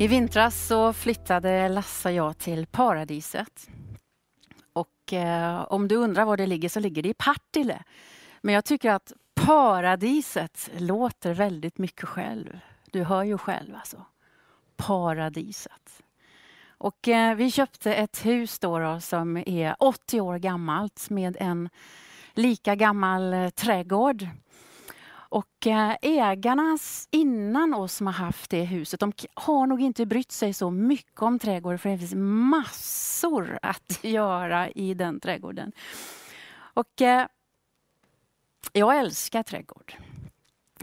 I vintras så flyttade Lasse och jag till paradiset. Och eh, om du undrar var det ligger så ligger det i Partille. Men jag tycker att paradiset låter väldigt mycket själv. Du hör ju själv alltså. Paradiset. Och eh, vi köpte ett hus då, då som är 80 år gammalt med en lika gammal eh, trädgård och eh, ägarna innan oss som har haft det huset, de har nog inte brytt sig så mycket om trädgården för det finns massor att göra i den trädgården. Och eh, jag älskar trädgård.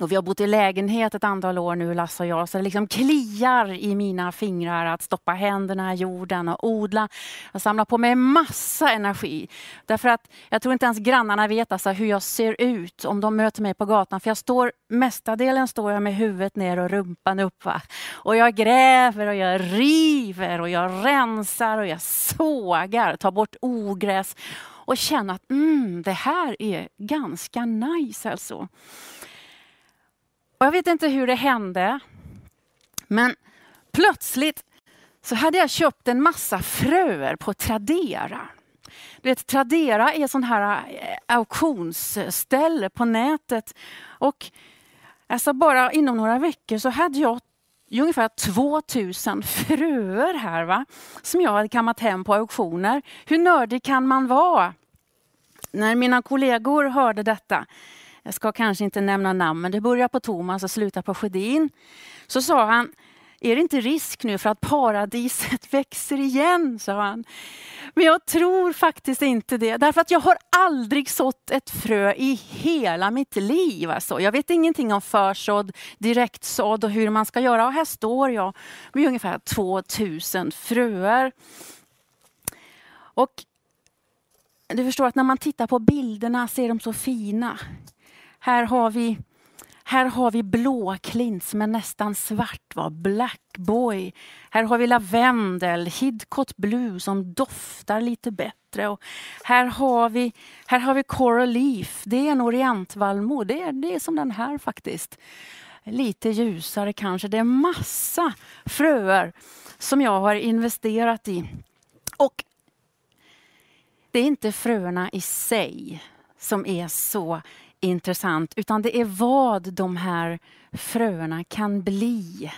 Och vi har bott i lägenhet ett antal år nu, Lasse och jag, så det liksom kliar i mina fingrar att stoppa händerna i jorden och odla. Jag samlar på mig massa energi. Därför att jag tror inte ens grannarna vet alltså hur jag ser ut om de möter mig på gatan. För jag står, mestadelen står jag med huvudet ner och rumpan upp. Va? Och jag gräver och jag river och jag rensar och jag sågar, tar bort ogräs och känner att mm, det här är ganska nice alltså. Och jag vet inte hur det hände. Men plötsligt så hade jag köpt en massa fröer på Tradera. Du vet, Tradera är sån här eh, auktionsställe på nätet. Och alltså bara inom några veckor så hade jag ungefär 2000 fröer här va? som jag hade kammat hem på auktioner. Hur nördig kan man vara? När mina kollegor hörde detta jag ska kanske inte nämna namn, men det börjar på Thomas och slutar på Sjödin. Så sa han, är det inte risk nu för att paradiset växer igen? sa han. Men jag tror faktiskt inte det. Därför att jag har aldrig sått ett frö i hela mitt liv. Alltså. Jag vet ingenting om försådd, direktsådd och hur man ska göra. Och här står jag med ungefär 2000 fröer. Och du förstår att när man tittar på bilderna så är de så fina. Här har vi, här har vi blåklint som är nästan svart, va? Blackboy. Här har vi lavendel, Hidcot Blue som doftar lite bättre. Och här, har vi, här har vi Coral Leaf, det är en orientvallmo. Det är, det är som den här faktiskt. Lite ljusare kanske. Det är massa fröer som jag har investerat i. Och det är inte fröerna i sig som är så intressant, utan det är vad de här fröerna kan bli.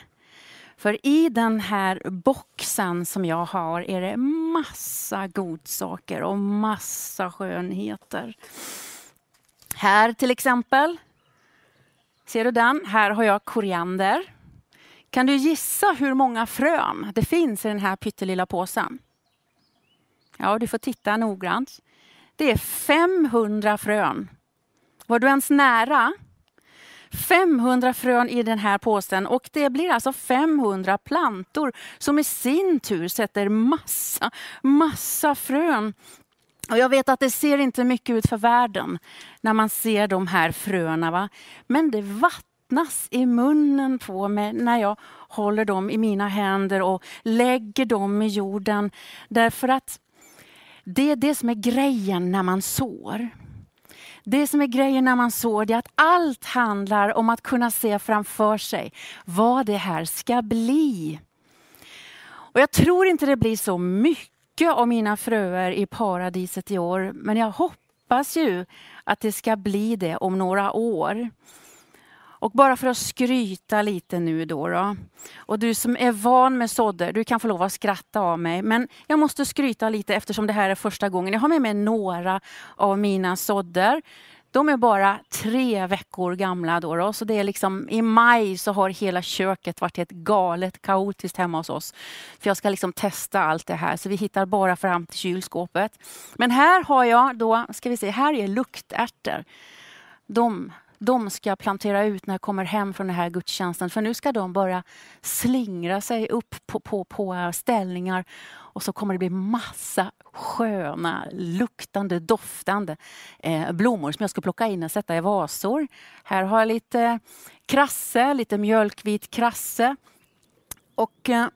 För i den här boxen som jag har är det massa godsaker och massa skönheter. Här till exempel, ser du den? Här har jag koriander. Kan du gissa hur många frön det finns i den här pyttelilla påsen? Ja, du får titta noggrant. Det är 500 frön. Var du ens nära? 500 frön i den här påsen och det blir alltså 500 plantor som i sin tur sätter massa, massa frön. Och jag vet att det ser inte mycket ut för världen när man ser de här fröna. Va? Men det vattnas i munnen på mig när jag håller dem i mina händer och lägger dem i jorden. Därför att det är det som är grejen när man sår. Det som är grejen när man sår, det är att allt handlar om att kunna se framför sig vad det här ska bli. Och jag tror inte det blir så mycket av mina fröer i paradiset i år, men jag hoppas ju att det ska bli det om några år. Och bara för att skryta lite nu då, då. Och du som är van med sådder, du kan få lov att skratta av mig. Men jag måste skryta lite eftersom det här är första gången. Jag har med mig några av mina sådder. De är bara tre veckor gamla då, då, så det är liksom i maj så har hela köket varit helt galet kaotiskt hemma hos oss. För jag ska liksom testa allt det här så vi hittar bara fram till kylskåpet. Men här har jag då, ska vi se, här är luktärtor. De de ska jag plantera ut när jag kommer hem från den här gudstjänsten. För nu ska de börja slingra sig upp på, på, på ställningar och så kommer det bli massa sköna, luktande, doftande eh, blommor som jag ska plocka in och sätta i vasor. Här har jag lite krasse, lite mjölkvit krasse. Och eh,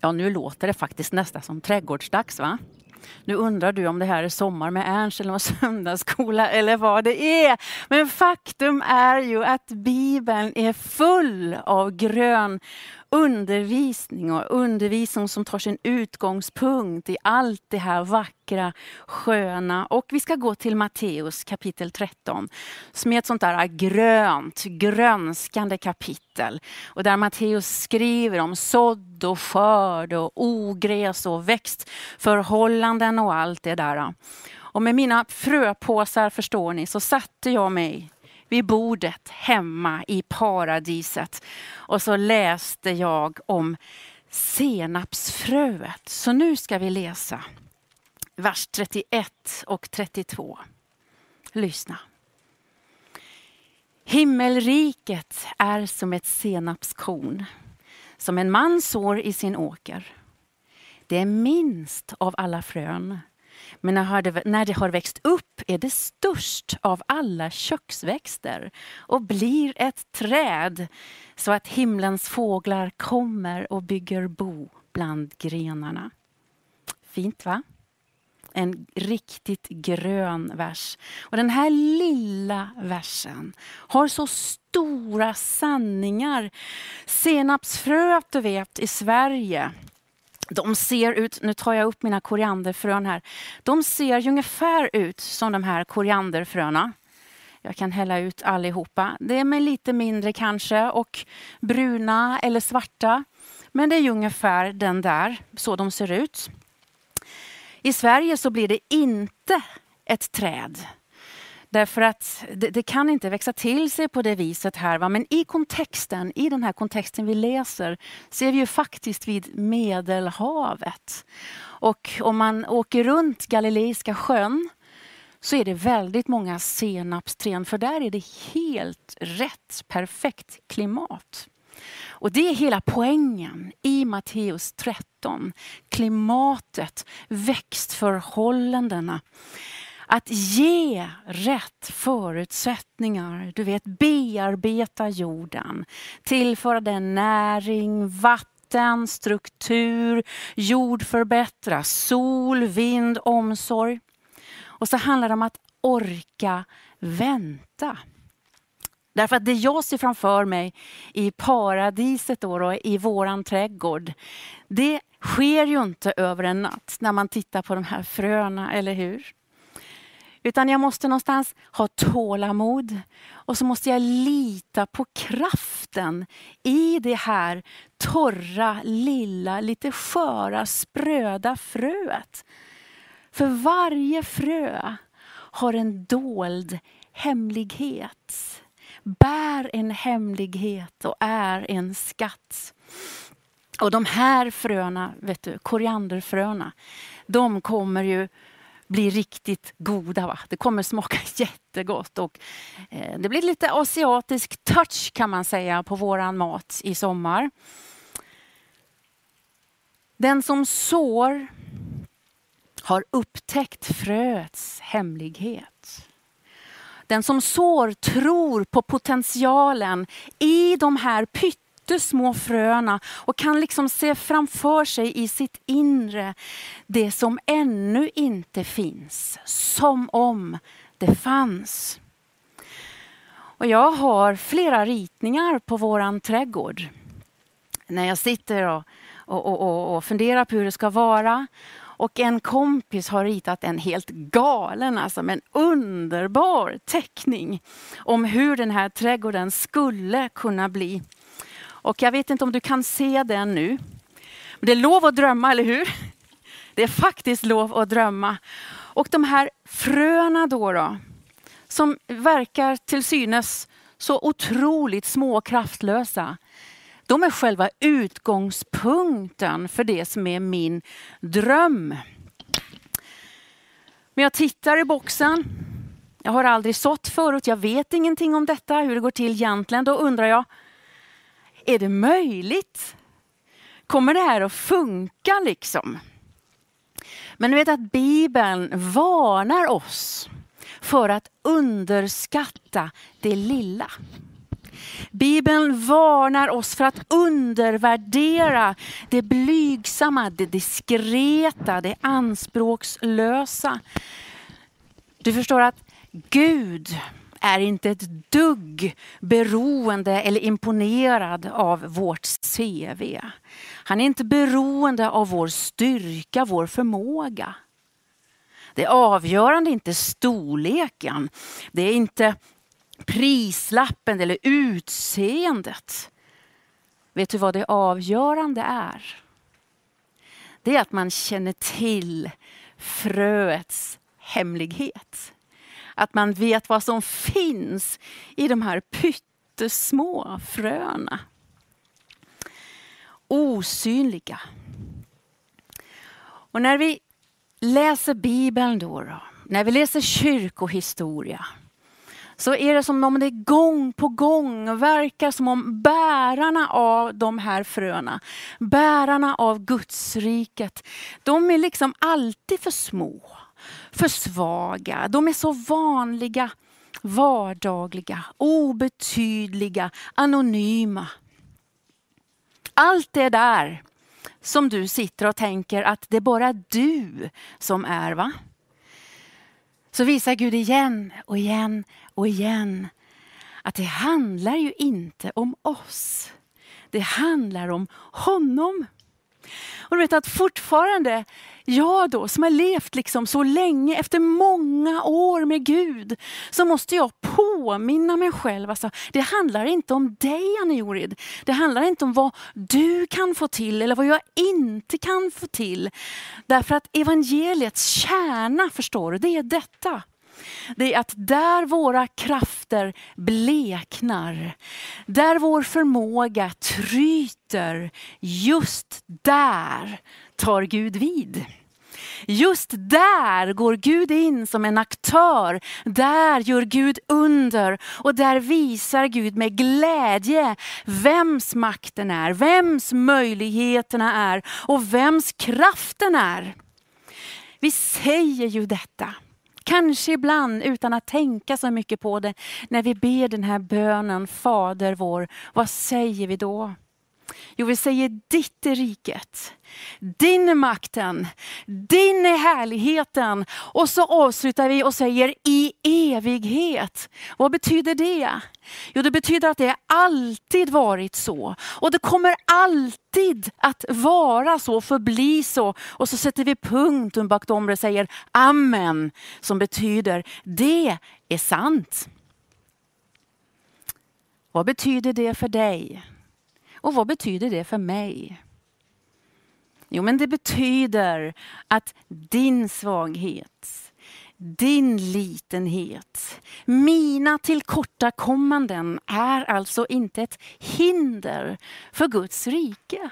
ja, nu låter det faktiskt nästan som trädgårdsdags va? Nu undrar du om det här är Sommar med Ernst eller söndagsskola eller vad det är. Men faktum är ju att Bibeln är full av grön undervisning och undervisning som tar sin utgångspunkt i allt det här vackra, sköna. Och vi ska gå till Matteus kapitel 13 som är ett sånt där grönt, grönskande kapitel. Och där Matteus skriver om sådd och skörd och ogräs och växtförhållanden och allt det där. Och med mina fröpåsar förstår ni så satte jag mig vid bordet hemma i paradiset. Och så läste jag om senapsfröet. Så nu ska vi läsa vers 31 och 32. Lyssna. Himmelriket är som ett senapskorn som en man sår i sin åker. Det är minst av alla frön men när det har växt upp är det störst av alla köksväxter och blir ett träd så att himlens fåglar kommer och bygger bo bland grenarna. Fint va? En riktigt grön vers. Och den här lilla versen har så stora sanningar. Senapsfröet du vet i Sverige de ser ut, nu tar jag upp mina korianderfrön här. De ser ungefär ut som de här korianderfröna. Jag kan hälla ut allihopa. Det är med lite mindre kanske och bruna eller svarta. Men det är ungefär den där, så de ser ut. I Sverige så blir det inte ett träd Därför att det, det, kan inte växa till sig på det viset här. Va? Men i kontexten, i den här kontexten vi läser, så är vi ju faktiskt vid Medelhavet. Och om man åker runt Galileiska sjön så är det väldigt många senapsträd, för där är det helt rätt, perfekt klimat. Och det är hela poängen i Matteus 13. Klimatet, växtförhållandena. Att ge rätt förutsättningar, du vet bearbeta jorden, tillföra den näring, vatten, struktur, jordförbättra, sol, vind, omsorg. Och så handlar det om att orka vänta. Därför att det jag ser framför mig i paradiset då, då, i våran trädgård, det sker ju inte över en natt när man tittar på de här fröna, eller hur? Utan jag måste någonstans ha tålamod och så måste jag lita på kraften i det här torra, lilla, lite sköra, spröda fröet. För varje frö har en dold hemlighet. Bär en hemlighet och är en skatt. Och de här fröna, vet du, korianderfröna, de kommer ju blir riktigt goda. Va? Det kommer smaka jättegott. Och, eh, det blir lite asiatisk touch kan man säga på våran mat i sommar. Den som sår har upptäckt fröets hemlighet. Den som sår tror på potentialen i de här pytt pyttesmå fröna och kan liksom se framför sig i sitt inre det som ännu inte finns, som om det fanns. Och jag har flera ritningar på våran trädgård. När jag sitter och, och, och, och funderar på hur det ska vara och en kompis har ritat en helt galen, alltså en underbar teckning om hur den här trädgården skulle kunna bli. Och jag vet inte om du kan se den nu. Men det är lov att drömma, eller hur? Det är faktiskt lov att drömma. Och de här fröna då, då som verkar till synes så otroligt små och kraftlösa. De är själva utgångspunkten för det som är min dröm. Men jag tittar i boxen. Jag har aldrig sått förut, jag vet ingenting om detta, hur det går till egentligen. Då undrar jag, är det möjligt? Kommer det här att funka liksom? Men du vet att Bibeln varnar oss för att underskatta det lilla. Bibeln varnar oss för att undervärdera det blygsamma, det diskreta, det anspråkslösa. Du förstår att Gud är inte ett dugg beroende eller imponerad av vårt CV. Han är inte beroende av vår styrka, vår förmåga. Det avgörande är inte storleken. Det är inte prislappen eller utseendet. Vet du vad det avgörande är? Det är att man känner till fröets hemlighet. Att man vet vad som finns i de här pyttesmå fröna. Osynliga. Och när vi läser Bibeln då, då när vi läser kyrkohistoria, så är det som om det gång på gång verkar som om bärarna av de här fröna, bärarna av Gudsriket, de är liksom alltid för små, för svaga. De är så vanliga, vardagliga, obetydliga, anonyma. Allt det där som du sitter och tänker att det är bara du som är. va? Så visar Gud igen och igen och igen att det handlar ju inte om oss. Det handlar om honom. Och du vet att fortfarande, jag då som har levt liksom så länge, efter många år med Gud, så måste jag påminna mig själv. Alltså, det handlar inte om dig Annie Det handlar inte om vad du kan få till eller vad jag inte kan få till. Därför att evangeliets kärna, förstår du, det är detta det är att där våra krafter bleknar, där vår förmåga tryter, just där tar Gud vid. Just där går Gud in som en aktör. Där gör Gud under och där visar Gud med glädje vems makten är, vems möjligheterna är och vems kraften är. Vi säger ju detta. Kanske ibland utan att tänka så mycket på det. När vi ber den här bönen, Fader vår, vad säger vi då? Jo, vi säger ditt är riket, din är makten, din är härligheten. Och så avslutar vi och säger i evighet. Vad betyder det? Jo, det betyder att det alltid varit så. Och det kommer alltid att vara så, förbli så. Och så sätter vi punkt bakom det och säger amen, som betyder det är sant. Vad betyder det för dig? Och vad betyder det för mig? Jo, men det betyder att din svaghet, din litenhet, mina tillkortakommanden är alltså inte ett hinder för Guds rike.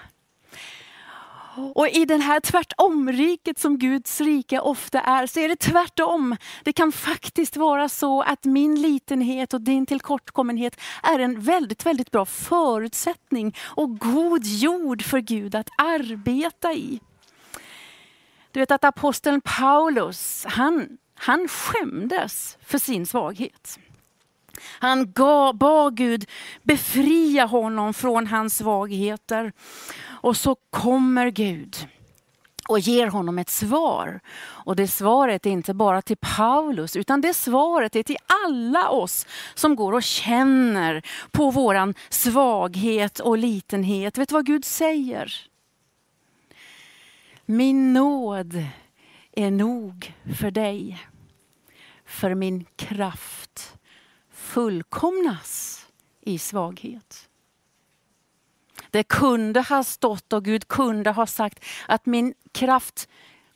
Och i den här tvärtomriket som Guds rike ofta är, så är det tvärtom. Det kan faktiskt vara så att min litenhet och din tillkortkommenhet är en väldigt, väldigt bra förutsättning och god jord för Gud att arbeta i. Du vet att aposteln Paulus, han, han skämdes för sin svaghet. Han gav, bad Gud befria honom från hans svagheter. Och så kommer Gud och ger honom ett svar. Och det svaret är inte bara till Paulus, utan det svaret är till alla oss som går och känner på våran svaghet och litenhet. Vet du vad Gud säger? Min nåd är nog för dig, för min kraft fullkomnas i svaghet. Det kunde ha stått och Gud kunde ha sagt att min kraft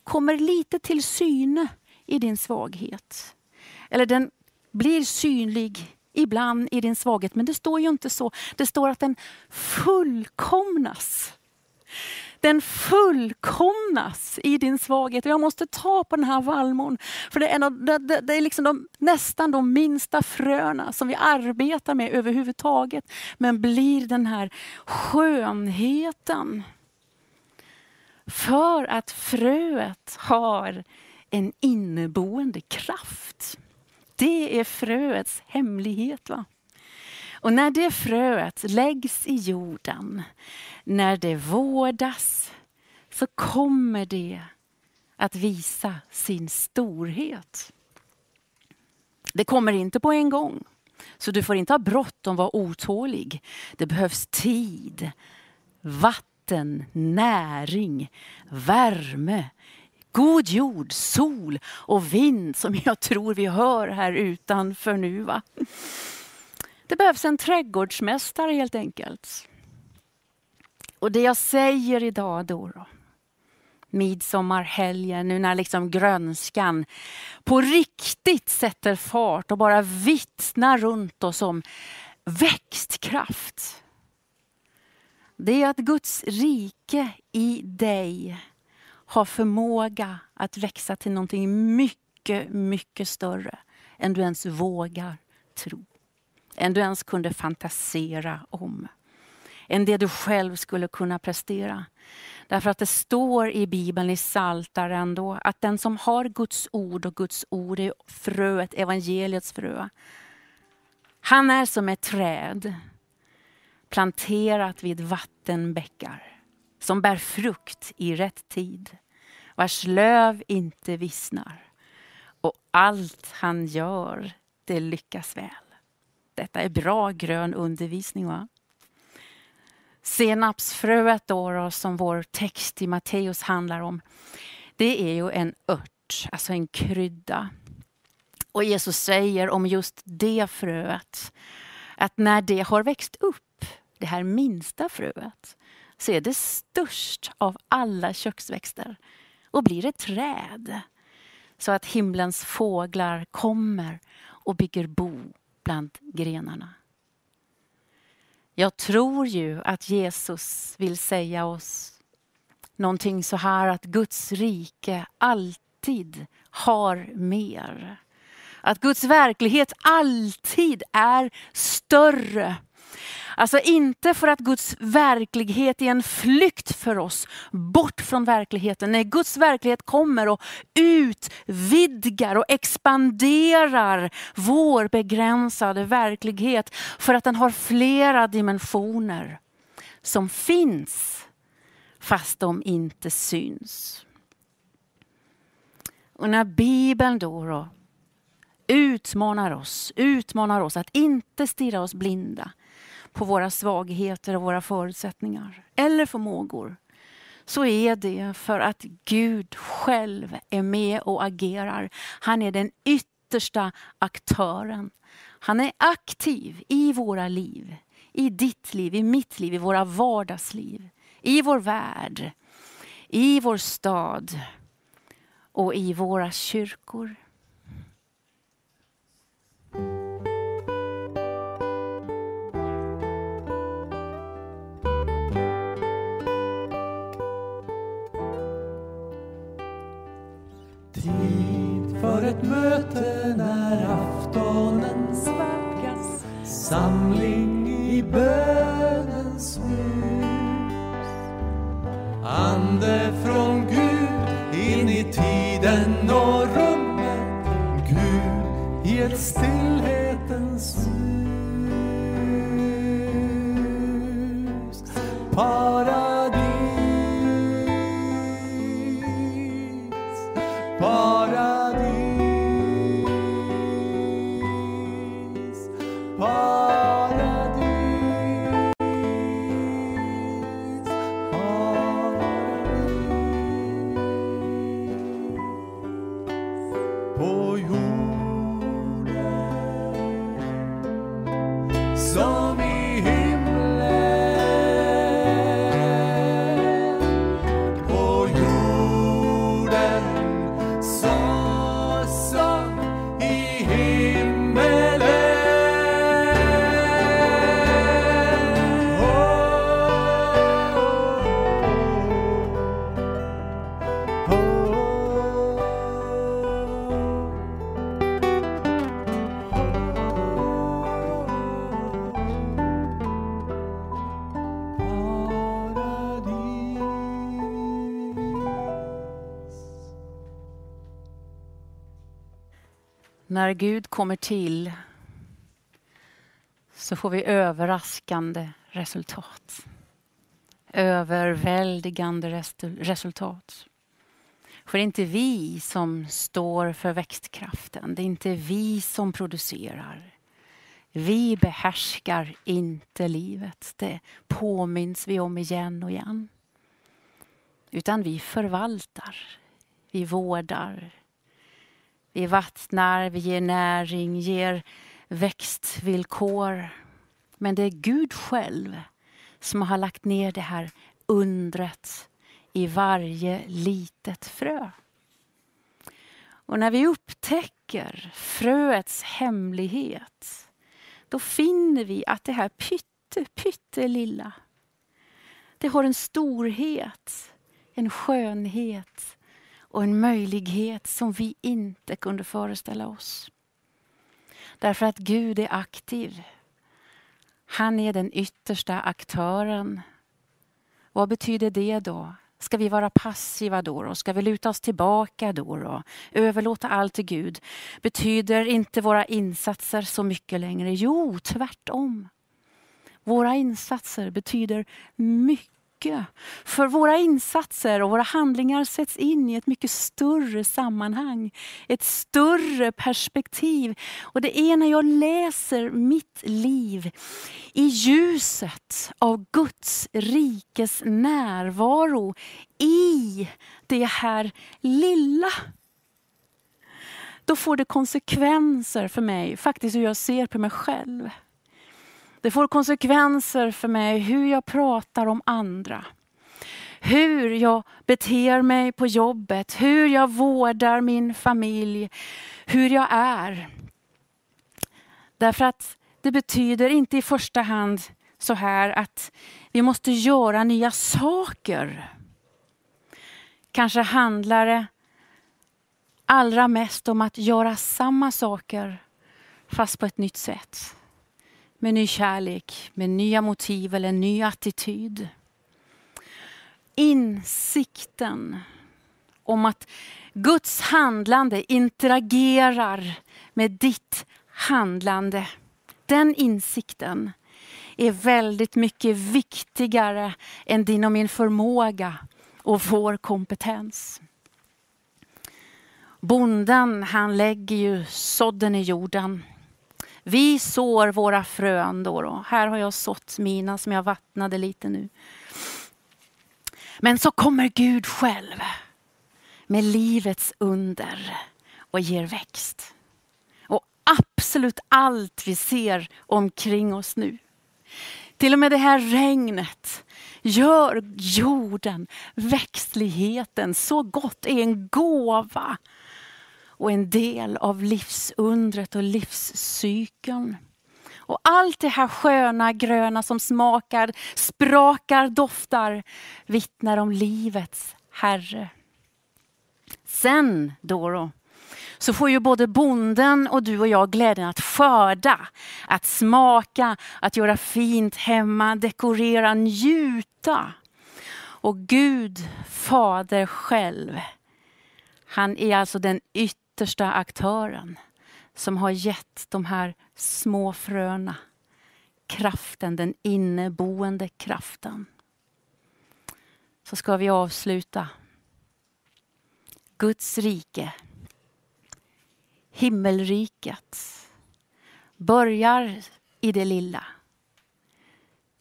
kommer lite till syne i din svaghet. Eller den blir synlig ibland i din svaghet, men det står ju inte så. Det står att den fullkomnas den fullkomnas i din svaghet. Jag måste ta på den här vallmon. För det är, en det, det, det är liksom de, nästan de minsta fröna som vi arbetar med överhuvudtaget. Men blir den här skönheten. För att fröet har en inneboende kraft. Det är fröets hemlighet. va? Och när det fröet läggs i jorden, när det vårdas, så kommer det att visa sin storhet. Det kommer inte på en gång. Så du får inte ha bråttom, vara otålig. Det behövs tid, vatten, näring, värme, god jord, sol och vind som jag tror vi hör här utanför nu. Va? Det behövs en trädgårdsmästare helt enkelt. Och det jag säger idag då, då midsommarhelgen, nu när liksom grönskan på riktigt sätter fart och bara vittnar runt oss om växtkraft. Det är att Guds rike i dig har förmåga att växa till någonting mycket, mycket större än du ens vågar tro. Än du ens kunde fantisera om. Än det du själv skulle kunna prestera. Därför att det står i Bibeln i Psaltaren då att den som har Guds ord och Guds ord är fröet, evangeliets frö. Han är som ett träd planterat vid vattenbäckar som bär frukt i rätt tid, vars löv inte vissnar. Och allt han gör, det lyckas väl. Detta är bra grön undervisning. va? Senapsfröet då, då, som vår text i Matteus handlar om, det är ju en ört, alltså en krydda. Och Jesus säger om just det fröet, att när det har växt upp, det här minsta fröet, så är det störst av alla köksväxter och blir ett träd. Så att himlens fåglar kommer och bygger bo bland grenarna. Jag tror ju att Jesus vill säga oss någonting så här att Guds rike alltid har mer. Att Guds verklighet alltid är större Alltså inte för att Guds verklighet är en flykt för oss bort från verkligheten. Nej, Guds verklighet kommer och utvidgar och expanderar vår begränsade verklighet för att den har flera dimensioner som finns fast de inte syns. Och när Bibeln då, då utmanar oss, utmanar oss att inte stirra oss blinda på våra svagheter och våra förutsättningar eller förmågor så är det för att Gud själv är med och agerar. Han är den yttersta aktören. Han är aktiv i våra liv, i ditt liv, i mitt liv, i våra vardagsliv, i vår värld, i vår stad och i våra kyrkor. Ett möte när aftonen svalkas Samling i bönens hus. Ande från Gud in i tiden och rummet. Gud i ett stillhetens hus. Para När Gud kommer till så får vi överraskande resultat. Överväldigande resultat. För det är inte vi som står för växtkraften. Det är inte vi som producerar. Vi behärskar inte livet. Det påminns vi om igen och igen. Utan vi förvaltar, vi vårdar, vi vattnar, vi ger näring, ger växtvillkor. Men det är Gud själv som har lagt ner det här undret i varje litet frö. Och när vi upptäcker fröets hemlighet då finner vi att det här pytte, pyttelilla det har en storhet, en skönhet och en möjlighet som vi inte kunde föreställa oss. Därför att Gud är aktiv. Han är den yttersta aktören. Vad betyder det då? Ska vi vara passiva då? då? Ska vi luta oss tillbaka då? då? Överlåta allt till Gud? Betyder inte våra insatser så mycket längre? Jo, tvärtom. Våra insatser betyder mycket mycket. För våra insatser och våra handlingar sätts in i ett mycket större sammanhang. Ett större perspektiv. Och det är när jag läser mitt liv i ljuset av Guds rikes närvaro i det här lilla då får det konsekvenser för mig, faktiskt hur jag ser på mig själv. Det får konsekvenser för mig hur jag pratar om andra. Hur jag beter mig på jobbet, hur jag vårdar min familj, hur jag är. Därför att det betyder inte i första hand så här att vi måste göra nya saker. Kanske handlar det allra mest om att göra samma saker fast på ett nytt sätt med ny kärlek, med nya motiv eller en ny attityd. Insikten om att Guds handlande interagerar med ditt handlande. Den insikten är väldigt mycket viktigare än din och min förmåga och vår kompetens. Bonden han lägger ju sådden i jorden vi sår våra frön då, då. Här har jag sått mina som jag vattnade lite nu. Men så kommer Gud själv med livets under och ger växt. Och absolut allt vi ser omkring oss nu. Till och med det här regnet gör jorden, växtligheten så gott, är en gåva och en del av livsundret och livscykeln. Och allt det här sköna gröna som smakar, sprakar, doftar vittnar om livets Herre. Sen då, då så får ju både bonden och du och jag glädjen att skörda, att smaka, att göra fint hemma, dekorera, njuta. Och Gud, Fader själv, han är alltså den yttersta yttersta aktören som har gett de här små fröna kraften, den inneboende kraften. Så ska vi avsluta. Guds rike, himmelriket, börjar i det lilla.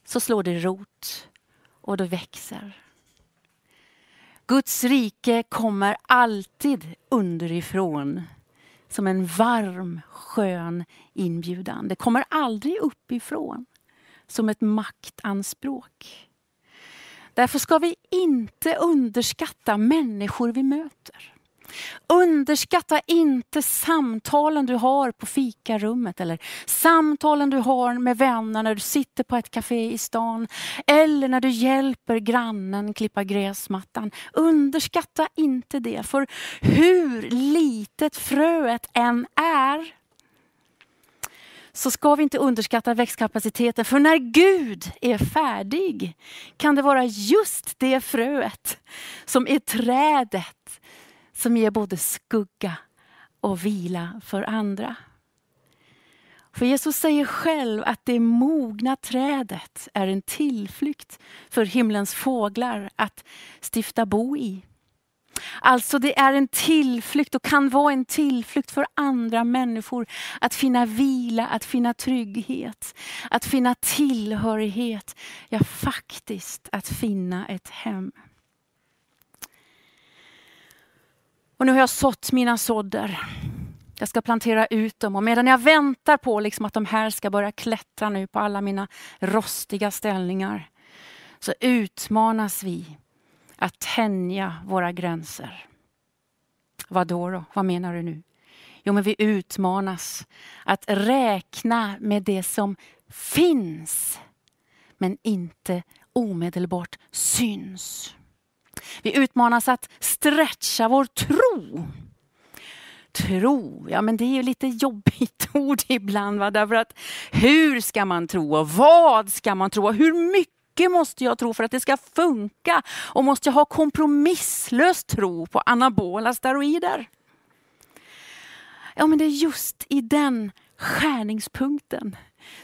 Så slår det rot och då växer. Guds rike kommer alltid underifrån som en varm, skön inbjudan. Det kommer aldrig uppifrån som ett maktanspråk. Därför ska vi inte underskatta människor vi möter. Underskatta inte samtalen du har på fikarummet eller samtalen du har med vänner när du sitter på ett café i stan eller när du hjälper grannen klippa gräsmattan. Underskatta inte det, för hur litet fröet än är så ska vi inte underskatta växtkapaciteten. För när Gud är färdig kan det vara just det fröet som är trädet som ger både skugga och vila för andra. För Jesus säger själv att det mogna trädet är en tillflykt för himlens fåglar att stifta bo i. Alltså det är en tillflykt och kan vara en tillflykt för andra människor. Att finna vila, att finna trygghet, att finna tillhörighet. Ja, faktiskt att finna ett hem. Och nu har jag sått mina sådder. Jag ska plantera ut dem och medan jag väntar på liksom att de här ska börja klättra nu på alla mina rostiga ställningar så utmanas vi att tänja våra gränser. Vad då, då? Vad menar du nu? Jo, men vi utmanas att räkna med det som finns men inte omedelbart syns. Vi utmanas att stretcha vår tro. Tro, ja men det är ju lite jobbigt ord ibland. Va? Därför att hur ska man tro och vad ska man tro och hur mycket måste jag tro för att det ska funka? Och måste jag ha kompromisslös tro på anabola steroider? Ja, men det är just i den skärningspunkten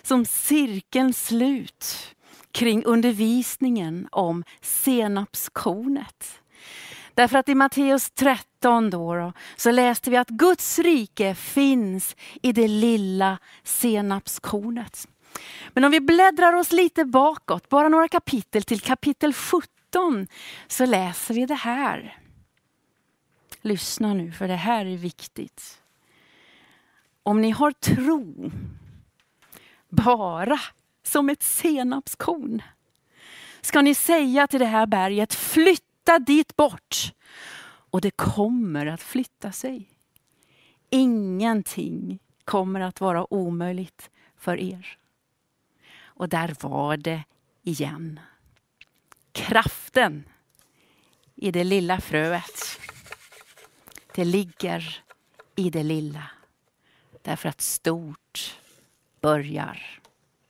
som cirkeln slut kring undervisningen om senapskornet. Därför att i Matteus 13 då, då, så läste vi att Guds rike finns i det lilla senapskornet. Men om vi bläddrar oss lite bakåt, bara några kapitel till kapitel 17, så läser vi det här. Lyssna nu, för det här är viktigt. Om ni har tro bara som ett senapskorn ska ni säga till det här berget, flytta dit bort. Och det kommer att flytta sig. Ingenting kommer att vara omöjligt för er. Och där var det igen. Kraften i det lilla fröet. Det ligger i det lilla. Därför att stort börjar